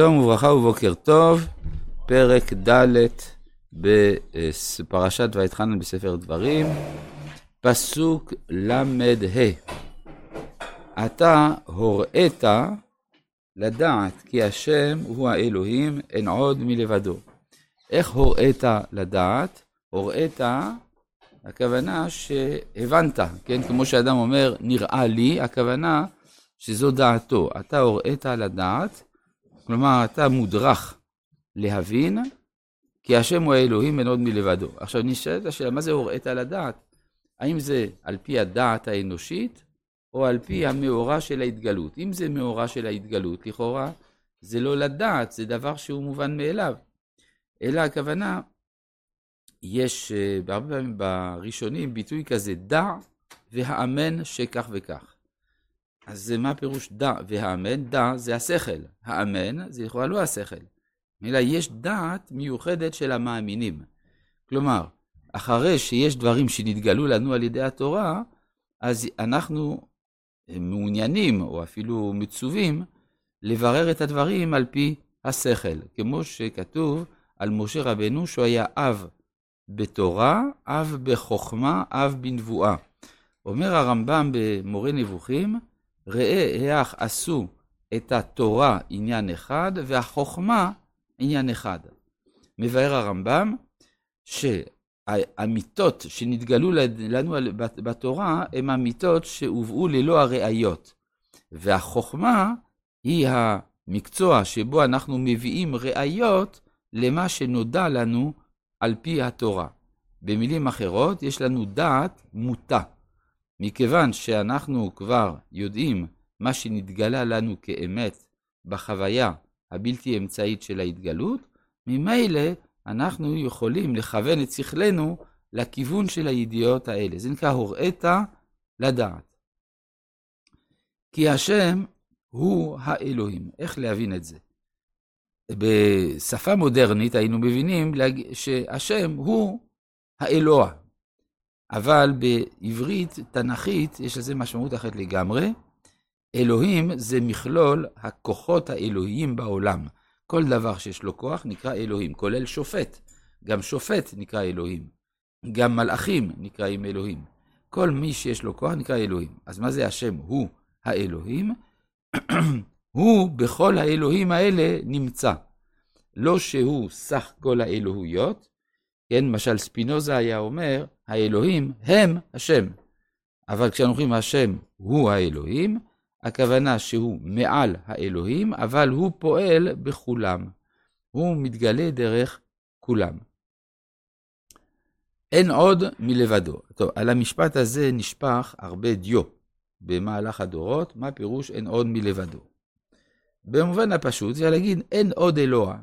שלום וברכה ובוקר טוב, פרק ד' בפרשת ויתחנן בספר דברים, פסוק ל"ה. אתה הוראית לדעת כי השם הוא האלוהים, אין עוד מלבדו. איך הוראית לדעת? הוראית, הכוונה שהבנת, כן? כמו שאדם אומר, נראה לי, הכוונה שזו דעתו. אתה הוראית לדעת, כלומר, אתה מודרך להבין, כי השם הוא האלוהים אין עוד מלבדו. עכשיו נשאלת השאלה, מה זה הוראית לדעת? האם זה על פי הדעת האנושית, או על פי המאורע של ההתגלות? אם זה מאורע של ההתגלות, לכאורה, זה לא לדעת, זה דבר שהוא מובן מאליו. אלא הכוונה, יש בהרבה פעמים בראשונים ביטוי כזה, דע והאמן שכך וכך. אז מה פירוש דע והאמן? דע זה השכל, האמן זה לכאורה לא השכל, אלא יש דעת מיוחדת של המאמינים. כלומר, אחרי שיש דברים שנתגלו לנו על ידי התורה, אז אנחנו מעוניינים, או אפילו מצווים, לברר את הדברים על פי השכל, כמו שכתוב על משה רבנו שהוא היה אב בתורה, אב בחוכמה, אב בנבואה. אומר הרמב"ם במורה נבוכים, ראה איך עשו את התורה עניין אחד והחוכמה עניין אחד. מבאר הרמב"ם שהאמיתות שנתגלו לנו בתורה הן אמיתות שהובאו ללא הראיות. והחוכמה היא המקצוע שבו אנחנו מביאים ראיות למה שנודע לנו על פי התורה. במילים אחרות, יש לנו דעת מוטה. מכיוון שאנחנו כבר יודעים מה שנתגלה לנו כאמת בחוויה הבלתי אמצעית של ההתגלות, ממילא אנחנו יכולים לכוון את שכלנו לכיוון של הידיעות האלה. זה נקרא הוראית לדעת. כי השם הוא האלוהים. איך להבין את זה? בשפה מודרנית היינו מבינים שהשם הוא האלוה, אבל בעברית תנכית יש לזה משמעות אחרת לגמרי. אלוהים זה מכלול הכוחות האלוהיים בעולם. כל דבר שיש לו כוח נקרא אלוהים, כולל שופט. גם שופט נקרא אלוהים. גם מלאכים נקראים אלוהים. כל מי שיש לו כוח נקרא אלוהים. אז מה זה השם? הוא האלוהים. הוא בכל האלוהים האלה נמצא. לא שהוא סך כל האלוהויות, כן, למשל ספינוזה היה אומר, האלוהים הם השם. אבל כשאנחנו אומרים השם הוא האלוהים, הכוונה שהוא מעל האלוהים, אבל הוא פועל בכולם. הוא מתגלה דרך כולם. אין עוד מלבדו. טוב, על המשפט הזה נשפך הרבה דיו במהלך הדורות, מה פירוש אין עוד מלבדו? במובן הפשוט זה להגיד אין עוד אלוה.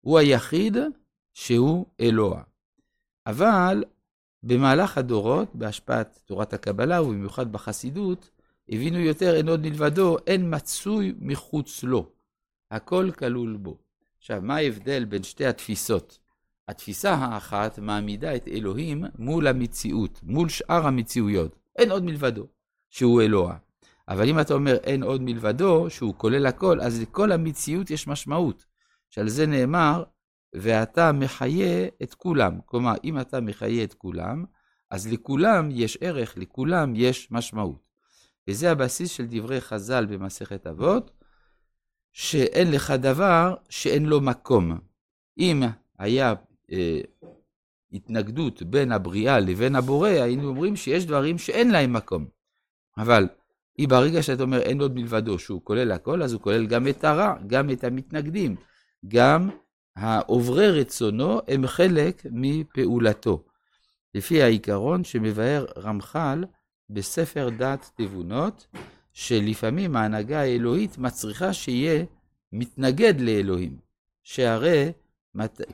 הוא היחיד שהוא אלוה. אבל במהלך הדורות, בהשפעת תורת הקבלה ובמיוחד בחסידות, הבינו יותר אין עוד מלבדו, אין מצוי מחוץ לו. הכל כלול בו. עכשיו, מה ההבדל בין שתי התפיסות? התפיסה האחת מעמידה את אלוהים מול המציאות, מול שאר המציאויות. אין עוד מלבדו, שהוא אלוה. אבל אם אתה אומר אין עוד מלבדו, שהוא כולל הכל, אז לכל המציאות יש משמעות. שעל זה נאמר, ואתה מחיה את כולם. כלומר, אם אתה מחיה את כולם, אז לכולם יש ערך, לכולם יש משמעות. וזה הבסיס של דברי חז"ל במסכת אבות, שאין לך דבר שאין לו מקום. אם היה אה, התנגדות בין הבריאה לבין הבורא, היינו אומרים שיש דברים שאין להם מקום. אבל אם ברגע שאתה אומר אין עוד מלבדו, שהוא כולל הכל, אז הוא כולל גם את הרע, גם את המתנגדים, גם העוברי רצונו הם חלק מפעולתו. לפי העיקרון שמבאר רמח"ל בספר דת תבונות, שלפעמים ההנהגה האלוהית מצריכה שיהיה מתנגד לאלוהים, שהרי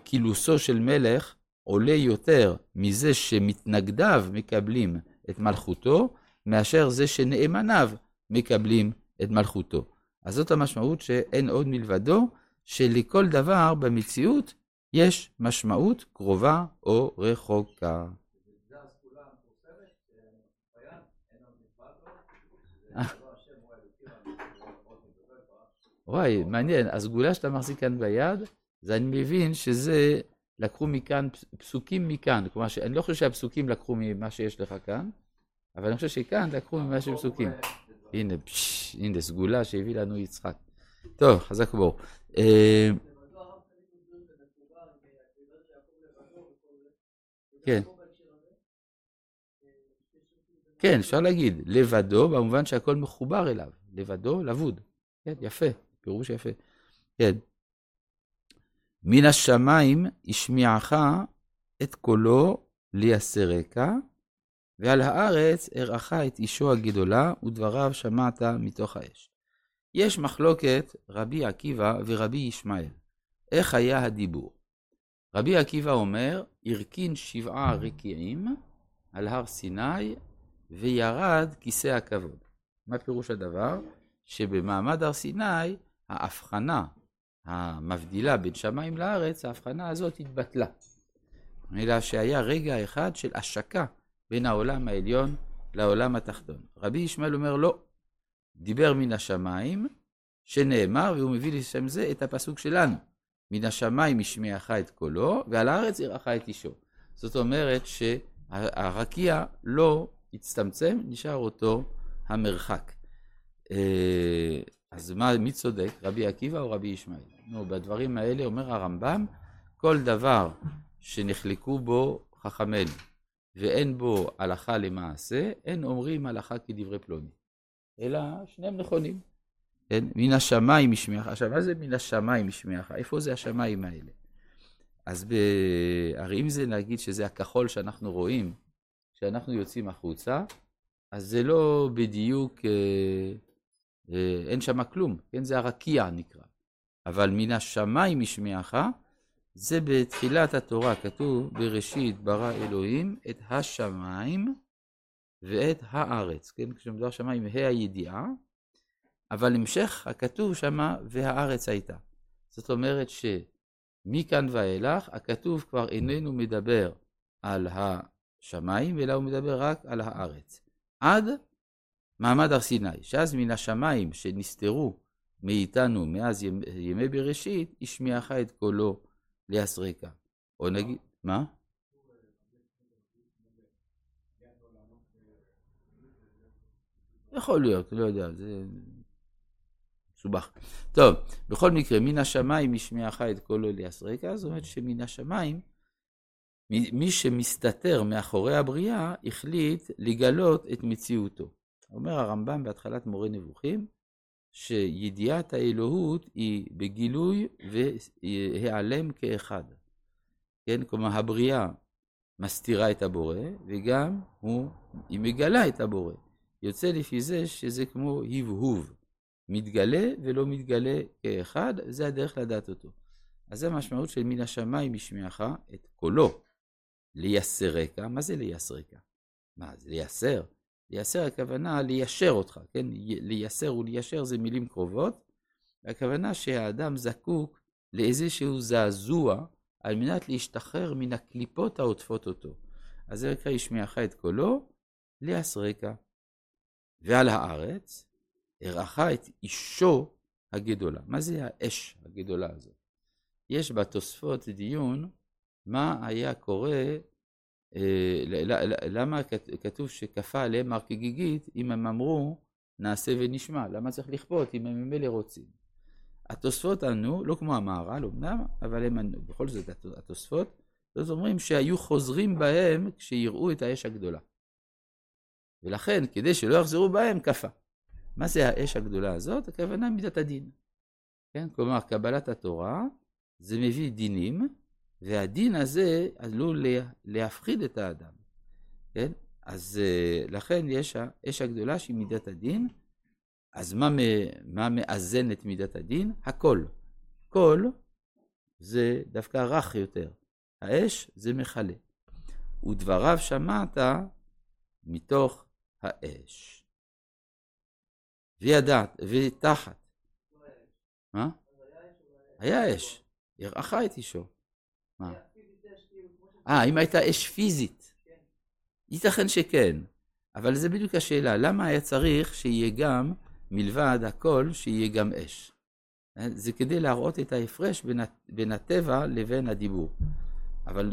קילוסו של מלך עולה יותר מזה שמתנגדיו מקבלים את מלכותו, מאשר זה שנאמניו מקבלים את מלכותו. אז זאת המשמעות שאין עוד מלבדו, שלכל דבר במציאות יש משמעות קרובה או רחוקה. וואי, מעניין, הסגולה שאתה מחזיק כאן ביד, זה אני מבין שזה, לקחו מכאן, פסוקים מכאן. כלומר, אני לא חושב שהפסוקים לקחו ממה שיש לך כאן, אבל אני חושב שכאן לקחו ממה שיש פסוקים. הנה, פשש, הנה, סגולה שהביא לנו יצחק. טוב, חזק בואו. אה, כן. כן, אפשר להגיד, לבדו, במובן שהכל מחובר אליו. לבדו, לבוד. כן, יפה, פירוש יפה. כן. מן השמיים השמיעך את קולו ליסרקה, ועל הארץ הראך את אישו הגדולה, ודבריו שמעת מתוך האש. יש מחלוקת רבי עקיבא ורבי ישמעאל. איך היה הדיבור? רבי עקיבא אומר, הרכין שבעה רקיעים על הר סיני, וירד כיסא הכבוד. מה פירוש הדבר? שבמעמד הר סיני, ההבחנה המבדילה בין שמיים לארץ, ההבחנה הזאת התבטלה. אלא שהיה רגע אחד של השקה בין העולם העליון לעולם התחתון. רבי ישמעאל אומר לא, דיבר מן השמיים, שנאמר, והוא מביא לשם זה את הפסוק שלנו. מן השמיים השמיעך את קולו, ועל הארץ יראך את אישו. זאת אומרת שהרקיע לא הצטמצם, נשאר אותו המרחק. אה, אז מה, מי צודק, רבי עקיבא או רבי ישמעאל? נו, בדברים האלה אומר הרמב"ם, כל דבר שנחלקו בו חכמינו ואין בו הלכה למעשה, אין אומרים הלכה כדברי פלוני, אלא שניהם נכונים. כן? מן השמיים ישמיעך. עכשיו, מה זה מן השמיים ישמיעך? איפה זה השמיים האלה? אז ב... הרי אם זה נגיד שזה הכחול שאנחנו רואים, כשאנחנו יוצאים החוצה, אז זה לא בדיוק, אה, אה, אין שם כלום, כן? זה הרקיע נקרא. אבל מן השמיים ישמיעך, זה בתחילת התורה, כתוב בראשית ברא אלוהים את השמיים ואת הארץ, כן? כשמדובר שמיים, ה' הידיעה, אבל המשך הכתוב שמה, והארץ הייתה. זאת אומרת שמכאן ואילך, הכתוב כבר איננו מדבר על השמיים, אלא הוא מדבר רק על הארץ. עד מעמד הר סיני, שאז מן השמיים שנסתרו מאיתנו מאז ימי בראשית, השמיעך את קולו ליסרקה. או נגיד, מה? יכול להיות, לא יודע, זה מסובך. טוב, בכל מקרה, מן השמיים השמיעך את קולו ליסרקה, זאת אומרת שמן השמיים, מי שמסתתר מאחורי הבריאה, החליט לגלות את מציאותו. אומר הרמב"ם בהתחלת מורה נבוכים, שידיעת האלוהות היא בגילוי והיעלם כאחד. כן, כלומר הבריאה מסתירה את הבורא, וגם הוא, היא מגלה את הבורא. יוצא לפי זה שזה כמו הבהוב, מתגלה ולא מתגלה כאחד, זה הדרך לדעת אותו. אז זה המשמעות של מן השמיים ישמיעך את קולו, לייסרקה, מה זה לייסרקה? מה, זה לייסר? לייסר הכוונה ליישר אותך, כן? לייסר וליישר זה מילים קרובות. הכוונה שהאדם זקוק לאיזשהו זעזוע על מנת להשתחרר מן הקליפות העוטפות אותו. אז זה נקרא ישמיעך את קולו, לייסרקה. ועל הארץ, הראך את אישו הגדולה. מה זה האש הגדולה הזאת? יש בתוספות דיון מה היה קורה אה, למה כתוב שכפה עליהם הר כגיגית אם הם אמרו נעשה ונשמע? למה צריך לכפות אם הם ממילא רוצים? התוספות ענו, לא כמו המהר"ל אמנם, אבל הם ענו, בכל זאת התוספות, זאת אומרים שהיו חוזרים בהם כשיראו את האש הגדולה. ולכן, כדי שלא יחזרו בהם, כפה. מה זה האש הגדולה הזאת? הכוונה מידת הדין. כן? כלומר, קבלת התורה זה מביא דינים והדין הזה עלול להפחיד את האדם, כן? אז אה, לכן יש האש הגדולה שהיא מידת הדין. אז מה, מה מאזן את מידת הדין? הכל. קול זה דווקא רך יותר. האש זה מכלה. ודבריו שמעת מתוך האש. וידעת, ותחת. מה? היה אש. יראך את אישו. מה? אה, אם הייתה אש פיזית. ייתכן שכן, אבל זה בדיוק השאלה, למה היה צריך שיהיה גם, מלבד הכל, שיהיה גם אש? זה כדי להראות את ההפרש בין הטבע לבין הדיבור. אבל